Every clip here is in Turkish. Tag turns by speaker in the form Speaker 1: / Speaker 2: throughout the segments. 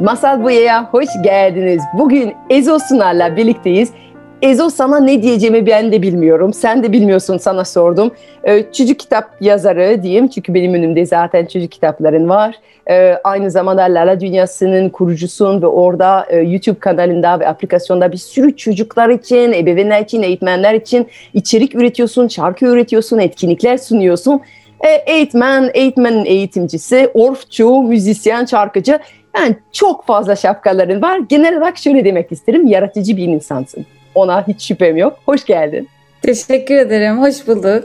Speaker 1: Masal Buya'ya hoş geldiniz. Bugün Ezo Sunar'la birlikteyiz. Ezo sana ne diyeceğimi ben de bilmiyorum. Sen de bilmiyorsun sana sordum. Ee, çocuk kitap yazarı diyeyim çünkü benim önümde zaten çocuk kitapların var. Ee, aynı zamanda Lala Dünyası'nın kurucusun ve orada e, YouTube kanalında ve aplikasyonda bir sürü çocuklar için, ebeveynler için, eğitmenler için içerik üretiyorsun, şarkı üretiyorsun, etkinlikler sunuyorsun. E, eğitmen, eğitmenin eğitimcisi, orfçu, müzisyen, şarkıcı. Yani çok fazla şapkaların var. Genel olarak şöyle demek isterim. Yaratıcı bir insansın. Ona hiç şüphem yok. Hoş geldin.
Speaker 2: Teşekkür ederim. Hoş bulduk.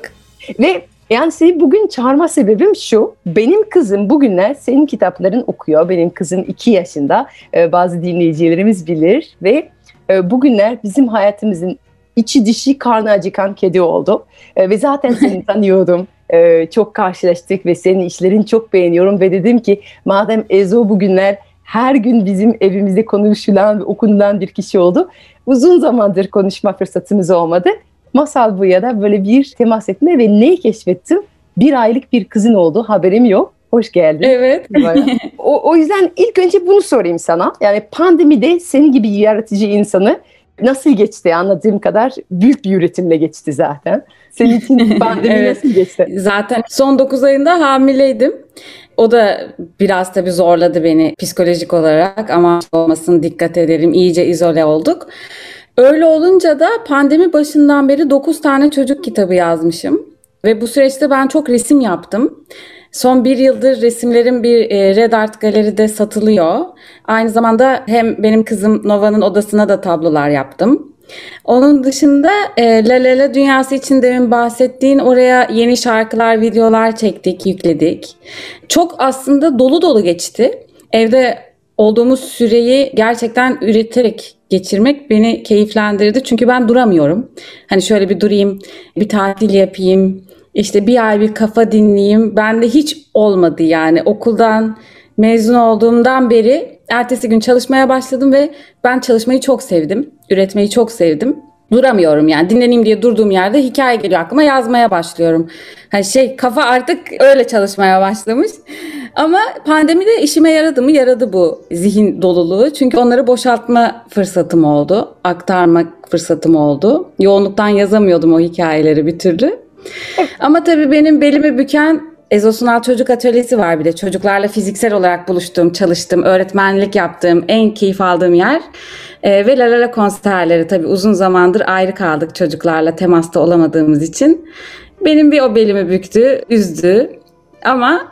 Speaker 1: Ve yani seni bugün çağırma sebebim şu. Benim kızım bugünler senin kitapların okuyor. Benim kızım iki yaşında. Ee, bazı dinleyicilerimiz bilir. Ve e, bugünler bizim hayatımızın içi dişi karnı acıkan kedi oldu. Ee, ve zaten seni tanıyordum. Ee, çok karşılaştık ve senin işlerini çok beğeniyorum. Ve dedim ki madem Ezo bugünler her gün bizim evimizde konuşulan ve okunulan bir kişi oldu. Uzun zamandır konuşma fırsatımız olmadı. Masal bu ya da böyle bir temas etme ve neyi keşfettim? Bir aylık bir kızın oldu. Haberim yok. Hoş geldin.
Speaker 2: Evet.
Speaker 1: o, o yüzden ilk önce bunu sorayım sana. Yani pandemide senin gibi yaratıcı insanı nasıl geçti anladığım kadar büyük bir üretimle geçti zaten. Senin için pandemi evet. nasıl geçti?
Speaker 2: Zaten son 9 ayında hamileydim. O da biraz tabii zorladı beni psikolojik olarak ama olmasın dikkat edelim iyice izole olduk. Öyle olunca da pandemi başından beri 9 tane çocuk kitabı yazmışım. Ve bu süreçte ben çok resim yaptım. Son bir yıldır resimlerim bir Red Art Galeri'de satılıyor. Aynı zamanda hem benim kızım Nova'nın odasına da tablolar yaptım. Onun dışında e, La La La dünyası için demin bahsettiğin oraya yeni şarkılar, videolar çektik, yükledik. Çok aslında dolu dolu geçti. Evde olduğumuz süreyi gerçekten üreterek geçirmek beni keyiflendirdi. Çünkü ben duramıyorum. Hani şöyle bir durayım, bir tatil yapayım, işte bir ay bir kafa dinleyeyim. Bende hiç olmadı yani. Okuldan mezun olduğumdan beri ertesi gün çalışmaya başladım ve ben çalışmayı çok sevdim. Üretmeyi çok sevdim. Duramıyorum yani dinleneyim diye durduğum yerde hikaye geliyor aklıma yazmaya başlıyorum. Hani şey kafa artık öyle çalışmaya başlamış. Ama pandemide işime yaradı mı? Yaradı bu zihin doluluğu. Çünkü onları boşaltma fırsatım oldu. Aktarmak fırsatım oldu. Yoğunluktan yazamıyordum o hikayeleri bir türlü. Ama tabii benim belimi büken Ezosunal Çocuk Atölyesi var bir de. Çocuklarla fiziksel olarak buluştuğum, çalıştığım, öğretmenlik yaptığım, en keyif aldığım yer. E, ve La La konserleri tabii uzun zamandır ayrı kaldık çocuklarla temasta olamadığımız için. Benim bir o belimi büktü, üzdü. Ama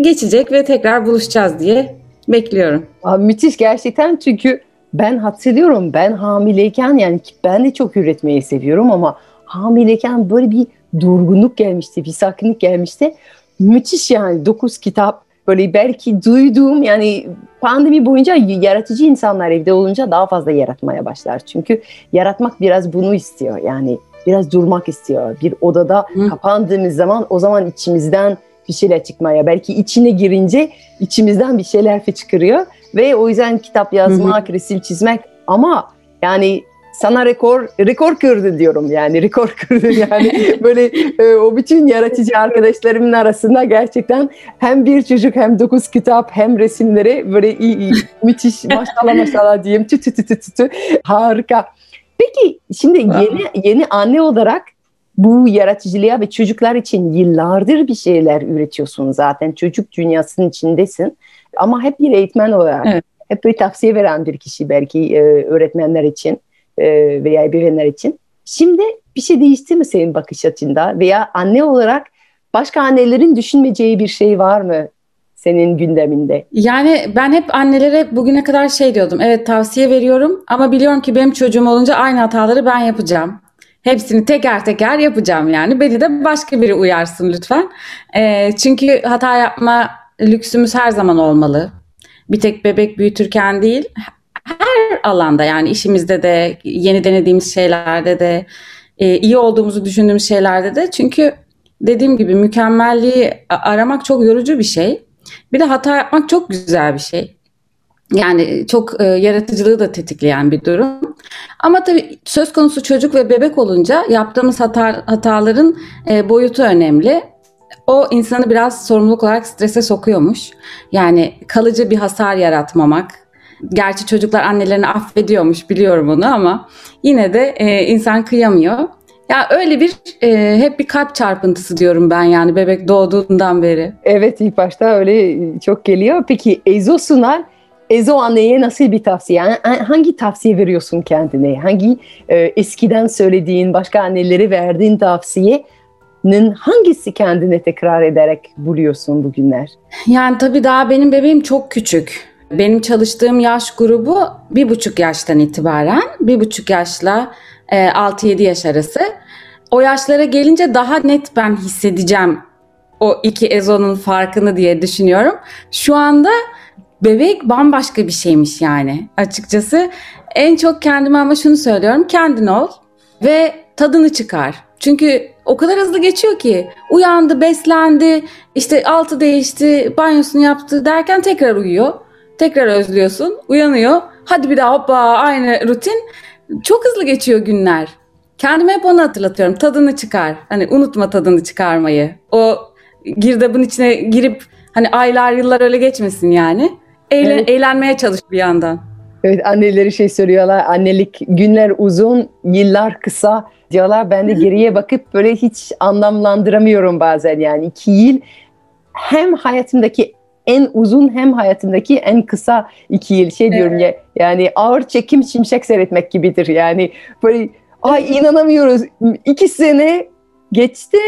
Speaker 2: geçecek ve tekrar buluşacağız diye bekliyorum.
Speaker 1: Abi müthiş gerçekten çünkü ben hatırlıyorum ben hamileyken yani ben de çok üretmeyi seviyorum ama hamileyken böyle bir durgunluk gelmişti, bir sakinlik gelmişti. Müthiş yani dokuz kitap böyle belki duyduğum yani pandemi boyunca yaratıcı insanlar evde olunca daha fazla yaratmaya başlar. Çünkü yaratmak biraz bunu istiyor yani biraz durmak istiyor. Bir odada Hı. kapandığımız zaman o zaman içimizden bir şeyler çıkmaya belki içine girince içimizden bir şeyler çıkıyor ve o yüzden kitap yazmak, Hı. resim çizmek ama yani sana rekor rekor kırdı diyorum yani rekor kırdı yani. Böyle e, o bütün yaratıcı arkadaşlarımın arasında gerçekten hem bir çocuk hem dokuz kitap hem resimleri böyle iyi, iyi müthiş maşallah maşallah diyeyim. Tü tü tü tü tü harika. Peki şimdi yeni yeni anne olarak bu yaratıcılığa ve çocuklar için yıllardır bir şeyler üretiyorsun zaten. Çocuk dünyasının içindesin. Ama hep bir eğitmen olarak evet. hep bir tavsiye veren bir kişi belki e, öğretmenler için e, veya ebeveynler için. Şimdi bir şey değişti mi senin bakış açında veya anne olarak başka annelerin düşünmeyeceği bir şey var mı senin gündeminde?
Speaker 2: Yani ben hep annelere bugüne kadar şey diyordum. Evet tavsiye veriyorum ama biliyorum ki benim çocuğum olunca aynı hataları ben yapacağım. Hepsini teker teker yapacağım yani. Beni de başka biri uyarsın lütfen. E, çünkü hata yapma lüksümüz her zaman olmalı. Bir tek bebek büyütürken değil, alanda yani işimizde de, yeni denediğimiz şeylerde de, e, iyi olduğumuzu düşündüğümüz şeylerde de. Çünkü dediğim gibi mükemmelliği aramak çok yorucu bir şey. Bir de hata yapmak çok güzel bir şey. Yani çok e, yaratıcılığı da tetikleyen bir durum. Ama tabii söz konusu çocuk ve bebek olunca yaptığımız hata, hataların e, boyutu önemli. O insanı biraz sorumluluk olarak strese sokuyormuş. Yani kalıcı bir hasar yaratmamak. Gerçi çocuklar annelerini affediyormuş biliyorum onu ama yine de e, insan kıyamıyor. Ya öyle bir e, hep bir kalp çarpıntısı diyorum ben yani bebek doğduğundan beri.
Speaker 1: Evet ilk başta öyle çok geliyor. Peki Ezo Sunar, Ezo anneye nasıl bir tavsiye? Yani hangi tavsiye veriyorsun kendine? Hangi e, eskiden söylediğin, başka annelere verdiğin tavsiyenin hangisi kendine tekrar ederek buluyorsun bugünler?
Speaker 2: Yani tabii daha benim bebeğim çok küçük. Benim çalıştığım yaş grubu bir buçuk yaştan itibaren, bir buçuk yaşla 6-7 yaş arası. O yaşlara gelince daha net ben hissedeceğim o iki ezonun farkını diye düşünüyorum. Şu anda bebek bambaşka bir şeymiş yani açıkçası. En çok kendime ama şunu söylüyorum. Kendin ol ve tadını çıkar. Çünkü o kadar hızlı geçiyor ki uyandı, beslendi, işte altı değişti, banyosunu yaptı derken tekrar uyuyor. Tekrar özlüyorsun, uyanıyor. Hadi bir daha hoppa aynı rutin. Çok hızlı geçiyor günler. Kendime hep onu hatırlatıyorum. Tadını çıkar. Hani unutma tadını çıkarmayı. O girdabın içine girip hani aylar yıllar öyle geçmesin yani. Eğlen, evet. Eğlenmeye çalış bir yandan.
Speaker 1: Evet anneleri şey söylüyorlar. Annelik günler uzun, yıllar kısa diyorlar. Ben de geriye bakıp böyle hiç anlamlandıramıyorum bazen yani. iki yıl hem hayatımdaki en uzun hem hayatımdaki en kısa iki yıl. Şey diyorum evet. ya yani ağır çekim şimşek seyretmek gibidir. Yani böyle ay inanamıyoruz. İki sene geçti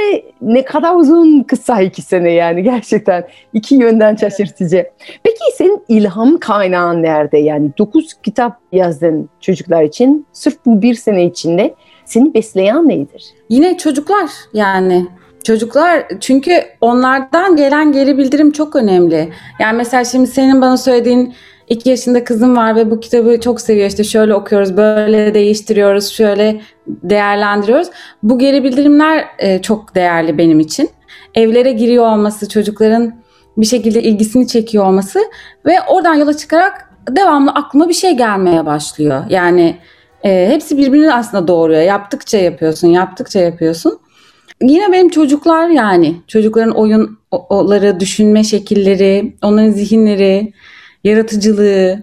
Speaker 1: ne kadar uzun kısa iki sene yani gerçekten iki yönden şaşırtıcı. Peki senin ilham kaynağın nerede? Yani dokuz kitap yazdın çocuklar için. Sırf bu bir sene içinde seni besleyen nedir?
Speaker 2: Yine çocuklar yani Çocuklar çünkü onlardan gelen geri bildirim çok önemli. Yani mesela şimdi senin bana söylediğin iki yaşında kızım var ve bu kitabı çok seviyor. İşte şöyle okuyoruz, böyle değiştiriyoruz, şöyle değerlendiriyoruz. Bu geri bildirimler e, çok değerli benim için. Evlere giriyor olması, çocukların bir şekilde ilgisini çekiyor olması ve oradan yola çıkarak devamlı aklıma bir şey gelmeye başlıyor. Yani e, hepsi birbirini aslında doğuruyor. Yaptıkça yapıyorsun, yaptıkça yapıyorsun. Yine benim çocuklar yani çocukların oyunları, düşünme şekilleri, onların zihinleri, yaratıcılığı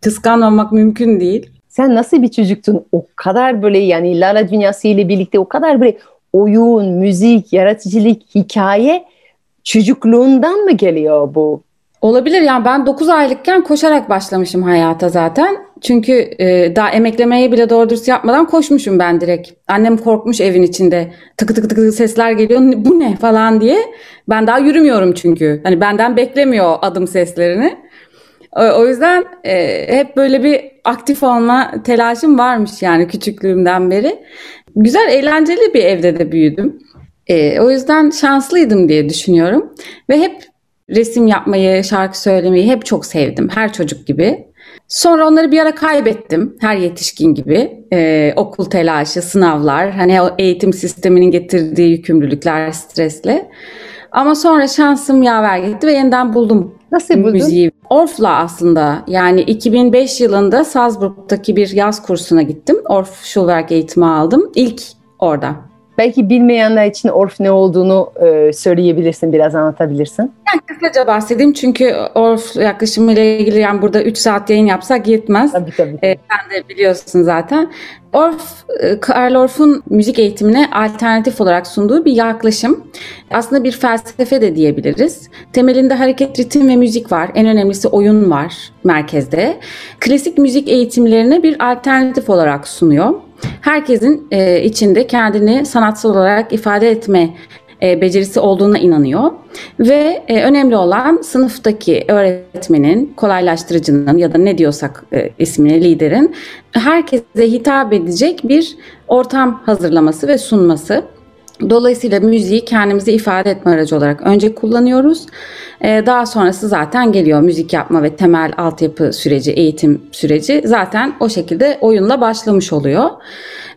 Speaker 2: kıskanmamak mümkün değil.
Speaker 1: Sen nasıl bir çocuktun? O kadar böyle yani Lala dünyası ile birlikte o kadar böyle oyun, müzik, yaratıcılık, hikaye çocukluğundan mı geliyor bu?
Speaker 2: Olabilir yani ben 9 aylıkken koşarak başlamışım hayata zaten. Çünkü e, daha emeklemeyi bile doğru dürüst yapmadan koşmuşum ben direkt. Annem korkmuş evin içinde. Tıkı tıkı tıkı sesler geliyor. Bu ne falan diye. Ben daha yürümüyorum çünkü. Hani benden beklemiyor adım seslerini. O, o yüzden e, hep böyle bir aktif olma telaşım varmış yani küçüklüğümden beri. Güzel, eğlenceli bir evde de büyüdüm. E, o yüzden şanslıydım diye düşünüyorum. Ve hep resim yapmayı, şarkı söylemeyi hep çok sevdim. Her çocuk gibi. Sonra onları bir ara kaybettim. Her yetişkin gibi. Ee, okul telaşı, sınavlar, hani o eğitim sisteminin getirdiği yükümlülükler, stresle. Ama sonra şansım yaver gitti ve yeniden buldum
Speaker 1: Nasıl buldun?
Speaker 2: müziği. Orf'la aslında yani 2005 yılında Salzburg'daki bir yaz kursuna gittim. Orf Schulwerk eğitimi aldım. İlk orada.
Speaker 1: Belki bilmeyenler için Orf ne olduğunu e, söyleyebilirsin, biraz anlatabilirsin.
Speaker 2: Yani kısaca bahsedeyim çünkü Orf yaklaşımıyla ilgili yani burada 3 saat yayın yapsak yetmez.
Speaker 1: Tabii tabii.
Speaker 2: E, sen de biliyorsun zaten. Orf, e, Karl Orff'un müzik eğitimine alternatif olarak sunduğu bir yaklaşım. Aslında bir felsefe de diyebiliriz. Temelinde hareket, ritim ve müzik var. En önemlisi oyun var merkezde. Klasik müzik eğitimlerine bir alternatif olarak sunuyor. Herkesin e, içinde kendini sanatsal olarak ifade etme e, becerisi olduğuna inanıyor. Ve e, önemli olan sınıftaki öğretmenin, kolaylaştırıcının ya da ne diyorsak e, ismini liderin herkese hitap edecek bir ortam hazırlaması ve sunması. Dolayısıyla müziği kendimizi ifade etme aracı olarak önce kullanıyoruz. Ee, daha sonrası zaten geliyor. Müzik yapma ve temel altyapı süreci, eğitim süreci zaten o şekilde oyunla başlamış oluyor.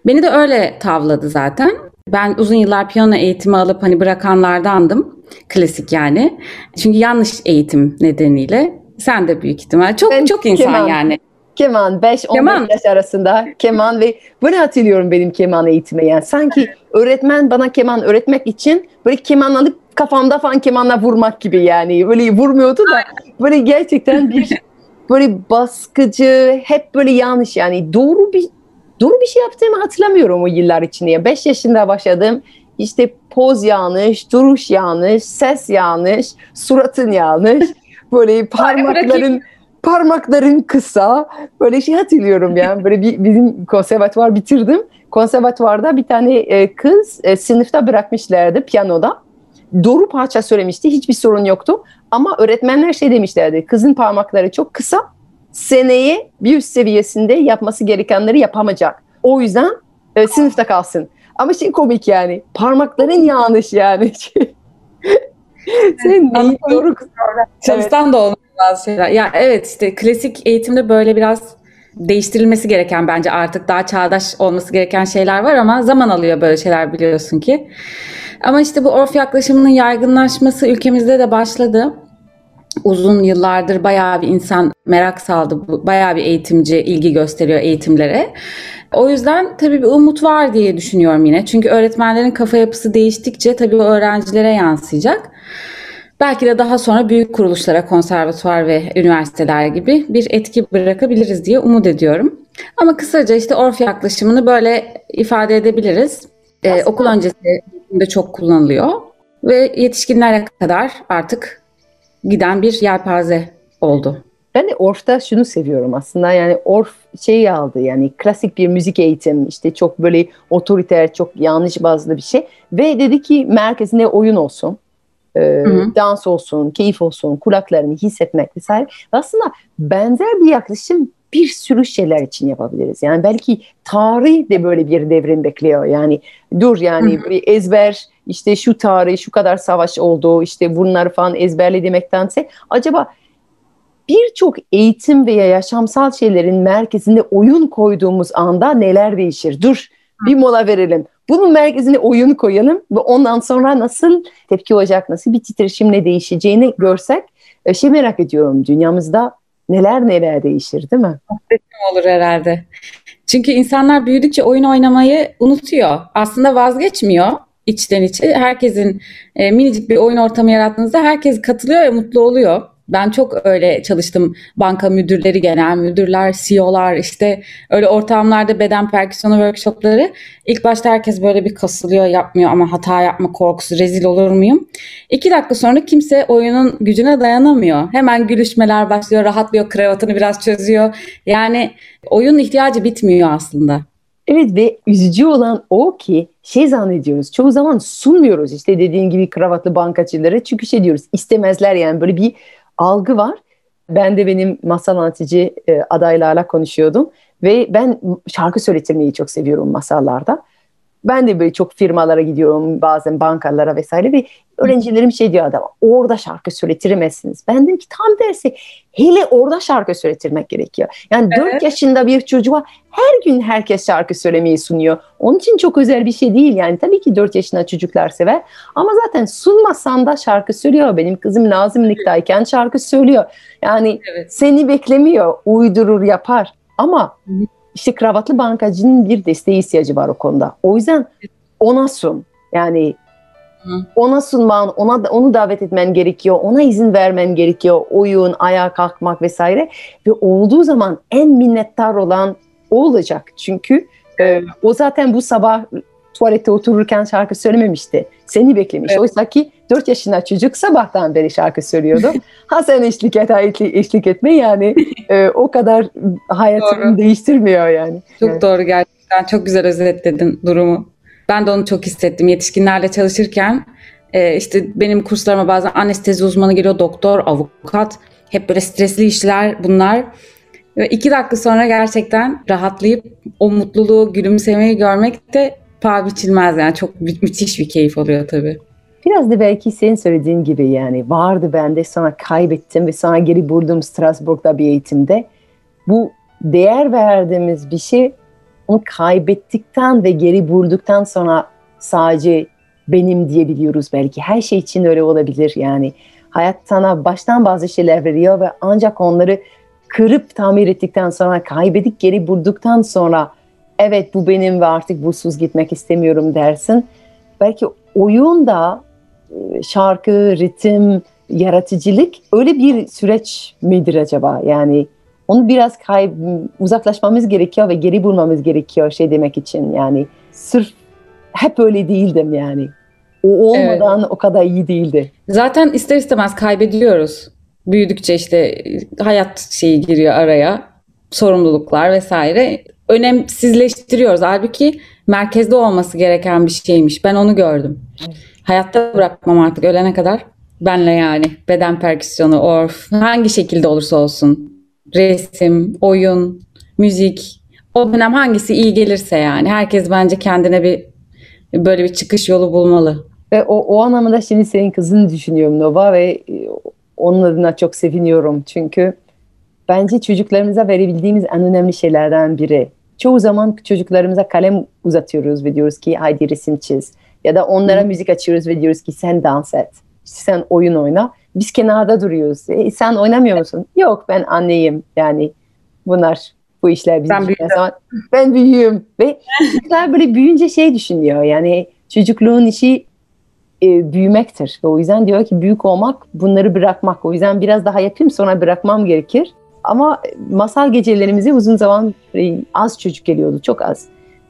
Speaker 2: Beni de öyle tavladı zaten. Ben uzun yıllar piyano eğitimi alıp hani bırakanlardandım. Klasik yani. Çünkü yanlış eğitim nedeniyle. Sen de büyük ihtimal. Çok
Speaker 1: Ben
Speaker 2: çok insan yani.
Speaker 1: Keman 5-15
Speaker 2: Keman.
Speaker 1: yaş arasında keman ve bunu hatırlıyorum benim keman eğitimi yani. Sanki öğretmen bana keman öğretmek için böyle keman alıp kafamda falan kemanla vurmak gibi yani. Böyle vurmuyordu da böyle gerçekten bir böyle baskıcı hep böyle yanlış yani doğru bir doğru bir şey yaptığımı hatırlamıyorum o yıllar içinde. 5 yaşında başladım. İşte poz yanlış, duruş yanlış, ses yanlış, suratın yanlış. Böyle parmakların parmakların kısa. Böyle şey hatırlıyorum yani. Böyle bir, bizim konservatuvar bitirdim. Konservatuvarda bir tane e, kız e, sınıfta bırakmışlardı piyanoda. Doğru parça söylemişti. Hiçbir sorun yoktu. Ama öğretmenler şey demişlerdi. Kızın parmakları çok kısa. Seneye bir üst seviyesinde yapması gerekenleri yapamayacak. O yüzden e, sınıfta kalsın. Ama şey komik yani. Parmakların yanlış yani. Sen neyi doğru
Speaker 2: Çalıştan da olmuyor bazı şeyler. Ya evet işte klasik eğitimde böyle biraz değiştirilmesi gereken bence artık daha çağdaş olması gereken şeyler var ama zaman alıyor böyle şeyler biliyorsun ki. Ama işte bu orf yaklaşımının yaygınlaşması ülkemizde de başladı. Uzun yıllardır bayağı bir insan merak saldı, bu- bayağı bir eğitimci ilgi gösteriyor eğitimlere. O yüzden tabii bir umut var diye düşünüyorum yine. Çünkü öğretmenlerin kafa yapısı değiştikçe tabii o öğrencilere yansıyacak. Belki de daha sonra büyük kuruluşlara, konservatuvar ve üniversiteler gibi bir etki bırakabiliriz diye umut ediyorum. Ama kısaca işte orf yaklaşımını böyle ifade edebiliriz. Ee, okul öncesi eğitimde çok kullanılıyor ve yetişkinlere kadar artık giden bir yelpaze oldu.
Speaker 1: Ben de Orf'ta şunu seviyorum aslında yani Orf şeyi aldı yani klasik bir müzik eğitim işte çok böyle otoriter çok yanlış bazlı bir şey ve dedi ki merkezinde oyun olsun e,
Speaker 2: hı.
Speaker 1: dans olsun keyif olsun kulaklarını hissetmek vesaire aslında benzer bir yaklaşım bir sürü şeyler için yapabiliriz yani belki tarih de böyle bir devrim bekliyor yani dur yani
Speaker 2: Hı
Speaker 1: böyle ezber işte şu tarih şu kadar savaş oldu işte bunları falan ezberle demektense acaba birçok eğitim veya yaşamsal şeylerin merkezinde oyun koyduğumuz anda neler değişir? Dur bir mola verelim. Bunun merkezine oyun koyalım ve ondan sonra nasıl tepki olacak, nasıl bir titreşimle değişeceğini görsek e, şey merak ediyorum dünyamızda neler neler değişir değil mi?
Speaker 2: olur herhalde. Çünkü insanlar büyüdükçe oyun oynamayı unutuyor. Aslında vazgeçmiyor içten içe. Herkesin e, minicik bir oyun ortamı yarattığınızda herkes katılıyor ve mutlu oluyor. Ben çok öyle çalıştım. Banka müdürleri, genel müdürler, CEO'lar işte öyle ortamlarda beden perküsyonu workshopları. İlk başta herkes böyle bir kasılıyor, yapmıyor ama hata yapma korkusu, rezil olur muyum? İki dakika sonra kimse oyunun gücüne dayanamıyor. Hemen gülüşmeler başlıyor, rahatlıyor, kravatını biraz çözüyor. Yani oyun ihtiyacı bitmiyor aslında.
Speaker 1: Evet ve üzücü olan o ki şey zannediyoruz çoğu zaman sunmuyoruz işte dediğin gibi kravatlı bankacıları çünkü şey diyoruz istemezler yani böyle bir algı var. Ben de benim masal anlatıcı e, adaylarla konuşuyordum ve ben şarkı söyletirmeyi çok seviyorum masallarda. Ben de böyle çok firmalara gidiyorum bazen bankalara vesaire ve öğrencilerim şey diyor adam orada şarkı söyletiremezsiniz. Ben dedim ki tam tersi hele orada şarkı söyletirmek gerekiyor. Yani
Speaker 2: Evet.
Speaker 1: 4 yaşında bir çocuğa her gün herkes şarkı söylemeyi sunuyor. Onun için çok özel bir şey değil yani tabii ki 4 yaşında çocuklar sever ama zaten sunmasan da şarkı söylüyor. Benim kızım Nazımlık'tayken şarkı söylüyor. Yani
Speaker 2: Evet.
Speaker 1: seni beklemiyor, uydurur yapar ama. İşte kravatlı bankacının bir desteği ihtiyacı var o konuda. O yüzden ona sun. Yani ona sunman, ona onu davet etmen gerekiyor. Ona izin vermen gerekiyor. Oyun, ayağa kalkmak vesaire. Ve olduğu zaman en minnettar olan o olacak. Çünkü e, o zaten bu sabah tuvalette otururken şarkı söylememişti. Seni beklemiş.
Speaker 2: Evet.
Speaker 1: Oysa ki 4 yaşında çocuk sabahtan beri şarkı söylüyordu. ha sen eşlik et, ha eşlik etme yani e, o kadar hayatını
Speaker 2: Doğru.
Speaker 1: değiştirmiyor yani.
Speaker 2: Çok
Speaker 1: Evet.
Speaker 2: doğru gerçekten. Çok güzel özetledin durumu. Ben de onu çok hissettim. Yetişkinlerle çalışırken e, işte benim kurslarıma bazen anestezi uzmanı geliyor, doktor, avukat. Hep böyle stresli işler bunlar. Ve iki dakika sonra gerçekten rahatlayıp o mutluluğu, gülümsemeyi görmek de paha biçilmez yani çok mü- müthiş bir keyif oluyor tabii.
Speaker 1: Biraz da belki senin söylediğin gibi yani vardı bende sonra kaybettim ve sonra geri buldum Strasbourg'da bir eğitimde. Bu değer verdiğimiz bir şey onu kaybettikten ve geri bulduktan sonra sadece benim diyebiliyoruz belki. Her şey için öyle olabilir yani. Hayat sana baştan bazı şeyler veriyor ve ancak onları kırıp tamir ettikten sonra kaybedip geri bulduktan sonra evet bu benim ve artık bursuz gitmek istemiyorum dersin. Belki oyun da e, şarkı, ritim, yaratıcılık öyle bir süreç midir acaba? Yani onu biraz kayb uzaklaşmamız gerekiyor ve geri bulmamız gerekiyor şey demek için yani sırf hep öyle değildim yani. O olmadan evet. o kadar iyi değildi.
Speaker 2: Zaten ister istemez kaybediyoruz. Büyüdükçe işte hayat şeyi giriyor araya. Sorumluluklar vesaire. Önemsizleştiriyoruz. Halbuki merkezde olması gereken bir şeymiş. Ben onu gördüm. Hayatta bırakmam artık ölene kadar. Benle yani. Beden perküsyonu, orf, hangi şekilde olursa olsun. Resim, oyun, müzik. O dönem hangisi iyi gelirse yani. Herkes bence kendine bir böyle bir çıkış yolu bulmalı.
Speaker 1: Ve o, o anlamda şimdi senin kızını düşünüyorum Nova ve onun adına çok seviniyorum. Çünkü bence çocuklarımıza verebildiğimiz en önemli şeylerden biri. Çoğu zaman çocuklarımıza kalem uzatıyoruz ve diyoruz ki haydi resim çiz. Ya da onlara hmm. müzik açıyoruz ve diyoruz ki sen dans et. Sen oyun oyna. Biz kenarda duruyoruz. E, sen oynamıyor musun? Yok ben anneyim. Yani bunlar bu işler bizim ben büyüğüm. Ben büyüğüm. Ve çocuklar böyle büyüyünce şey düşünüyor. Yani çocukluğun işi e, büyümektir. Ve o yüzden diyor ki büyük olmak bunları bırakmak. O yüzden biraz daha yapayım sonra bırakmam gerekir. Ama masal gecelerimize uzun zaman e, az çocuk geliyordu. Çok az.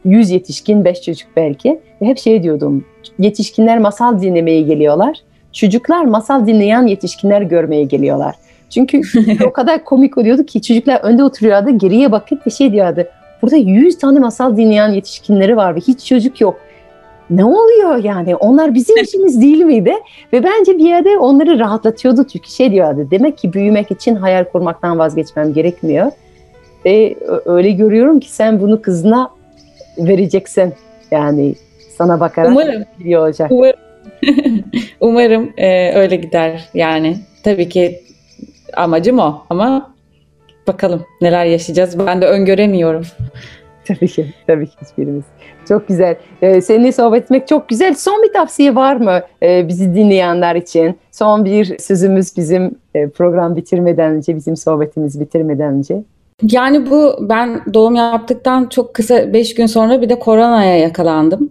Speaker 1: 100 yetişkin, 5 çocuk belki. Ve hep şey diyordum. Yetişkinler masal dinlemeye geliyorlar. Çocuklar masal dinleyen yetişkinler görmeye geliyorlar. Çünkü o kadar komik oluyordu ki çocuklar önde oturuyordu, geriye bakıp ve şey diyordu. Burada 100 tane masal dinleyen yetişkinleri var ve hiç çocuk yok. Ne oluyor yani? Onlar bizim işimiz değil miydi? Ve bence bir yerde onları rahatlatıyordu çünkü şey diyordu. Demek ki büyümek için hayal kurmaktan vazgeçmem gerekmiyor. Ve öyle görüyorum ki sen bunu kızına vereceksin. Yani sana bakarak
Speaker 2: Umarım.
Speaker 1: biliyor olacak.
Speaker 2: Umarım, Umarım e, öyle gider yani. Tabii ki amacım o ama bakalım neler yaşayacağız. Ben de öngöremiyorum.
Speaker 1: Tabii ki, tabii ki hiçbirimiz. Çok güzel. Ee, seninle sohbet etmek çok güzel. Son bir tavsiye var mı ee, bizi dinleyenler için? Son bir sözümüz bizim e, program bitirmeden önce, bizim sohbetimizi bitirmeden önce.
Speaker 2: Yani bu ben doğum yaptıktan çok kısa 5 gün sonra bir de koronaya yakalandım.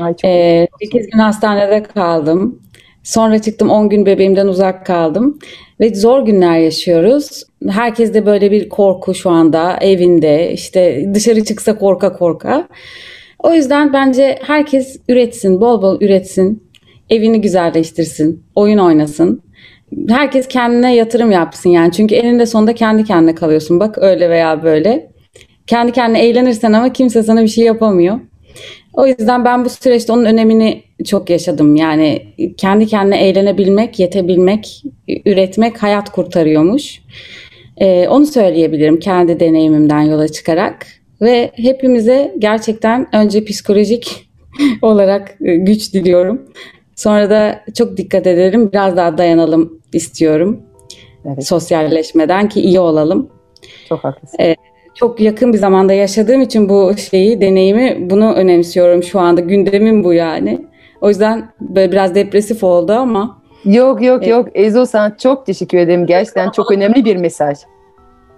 Speaker 1: Ay çok
Speaker 2: ee, 8 gün hastanede kaldım. Sonra çıktım 10 gün bebeğimden uzak kaldım. Ve zor günler yaşıyoruz. Herkes de böyle bir korku şu anda evinde işte dışarı çıksa korka korka. O yüzden bence herkes üretsin, bol bol üretsin, evini güzelleştirsin, oyun oynasın. Herkes kendine yatırım yapsın yani. Çünkü eninde sonunda kendi kendine kalıyorsun. Bak öyle veya böyle. Kendi kendine eğlenirsen ama kimse sana bir şey yapamıyor. O yüzden ben bu süreçte onun önemini çok yaşadım. Yani kendi kendine eğlenebilmek, yetebilmek, üretmek hayat kurtarıyormuş. Ee, onu söyleyebilirim kendi deneyimimden yola çıkarak. Ve hepimize gerçekten önce psikolojik olarak güç diliyorum. Sonra da çok dikkat edelim, biraz daha dayanalım istiyorum. Evet. Sosyalleşmeden ki iyi olalım.
Speaker 1: Çok haklısın.
Speaker 2: Ee, çok yakın bir zamanda yaşadığım için bu şeyi, deneyimi bunu önemsiyorum şu anda. Gündemim bu yani. O yüzden böyle biraz depresif oldu ama.
Speaker 1: Yok yok evet. yok. Ezo sana çok teşekkür ederim. Gerçekten çok önemli bir mesaj.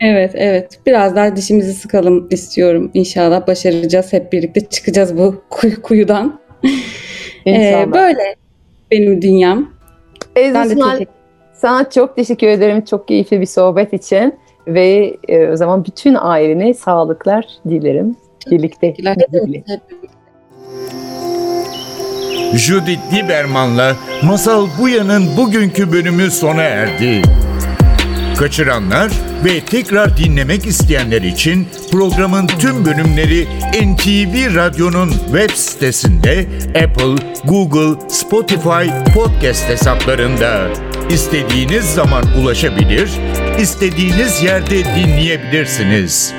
Speaker 2: Evet evet. Biraz daha dişimizi sıkalım istiyorum. İnşallah başaracağız. Hep birlikte çıkacağız bu kuy- kuyudan. ee, böyle benim dünyam.
Speaker 1: Ezo sana çok teşekkür ederim. Çok keyifli bir sohbet için. Ve e, o zaman bütün ailene sağlıklar dilerim. Birlikte.
Speaker 3: Judith Lieberman'la Masal Buya'nın bugünkü bölümü sona erdi. Kaçıranlar ve tekrar dinlemek isteyenler için programın tüm bölümleri NTV Radyo'nun web sitesinde Apple, Google, Spotify podcast hesaplarında istediğiniz zaman ulaşabilir, istediğiniz yerde dinleyebilirsiniz.